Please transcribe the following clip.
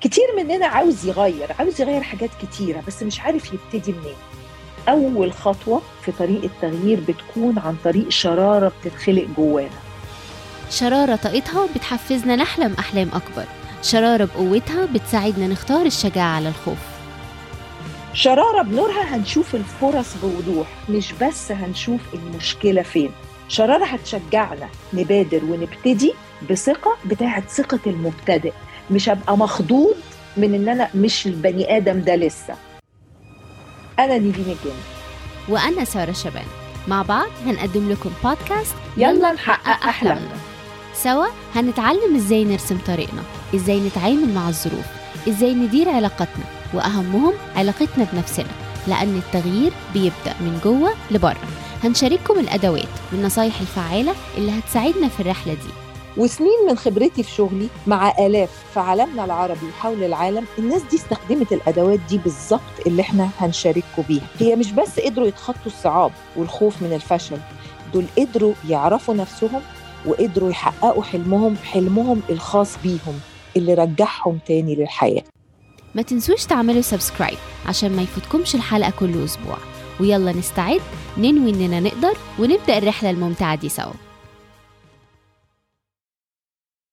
كتير مننا عاوز يغير عاوز يغير حاجات كتيرة بس مش عارف يبتدي منين. أول خطوة في طريق التغيير بتكون عن طريق شرارة بتتخلق جوانا. شرارة طاقتها بتحفزنا نحلم أحلام أكبر. شرارة بقوتها بتساعدنا نختار الشجاعة على الخوف. شرارة بنورها هنشوف الفرص بوضوح مش بس هنشوف المشكلة فين. شرارة هتشجعنا نبادر ونبتدي بثقة بتاعت ثقة المبتدئ. مش هبقى مخضوض من إن أنا مش البني آدم ده لسه. أنا نيفين الجن وأنا سارة شبان. مع بعض هنقدم لكم بودكاست يلا نحقق أحلامنا. سوا هنتعلم إزاي نرسم طريقنا إزاي نتعامل مع الظروف إزاي ندير علاقاتنا وأهمهم علاقتنا بنفسنا لأن التغيير بيبدأ من جوه لبره. هنشارككم الأدوات والنصايح الفعالة اللي هتساعدنا في الرحلة دي. وسنين من خبرتي في شغلي مع آلاف في عالمنا العربي وحول العالم الناس دي استخدمت الأدوات دي بالظبط اللي إحنا هنشارككم بيها. هي مش بس قدروا يتخطوا الصعاب والخوف من الفشل دول قدروا يعرفوا نفسهم وقدروا يحققوا حلمهم حلمهم الخاص بيهم اللي رجعهم تاني للحياة. ما تنسوش تعملوا سبسكرايب عشان ما يفوتكمش الحلقة كل أسبوع. ويلا نستعد ننوي إننا نقدر ونبدأ الرحلة الممتعة دي سوا.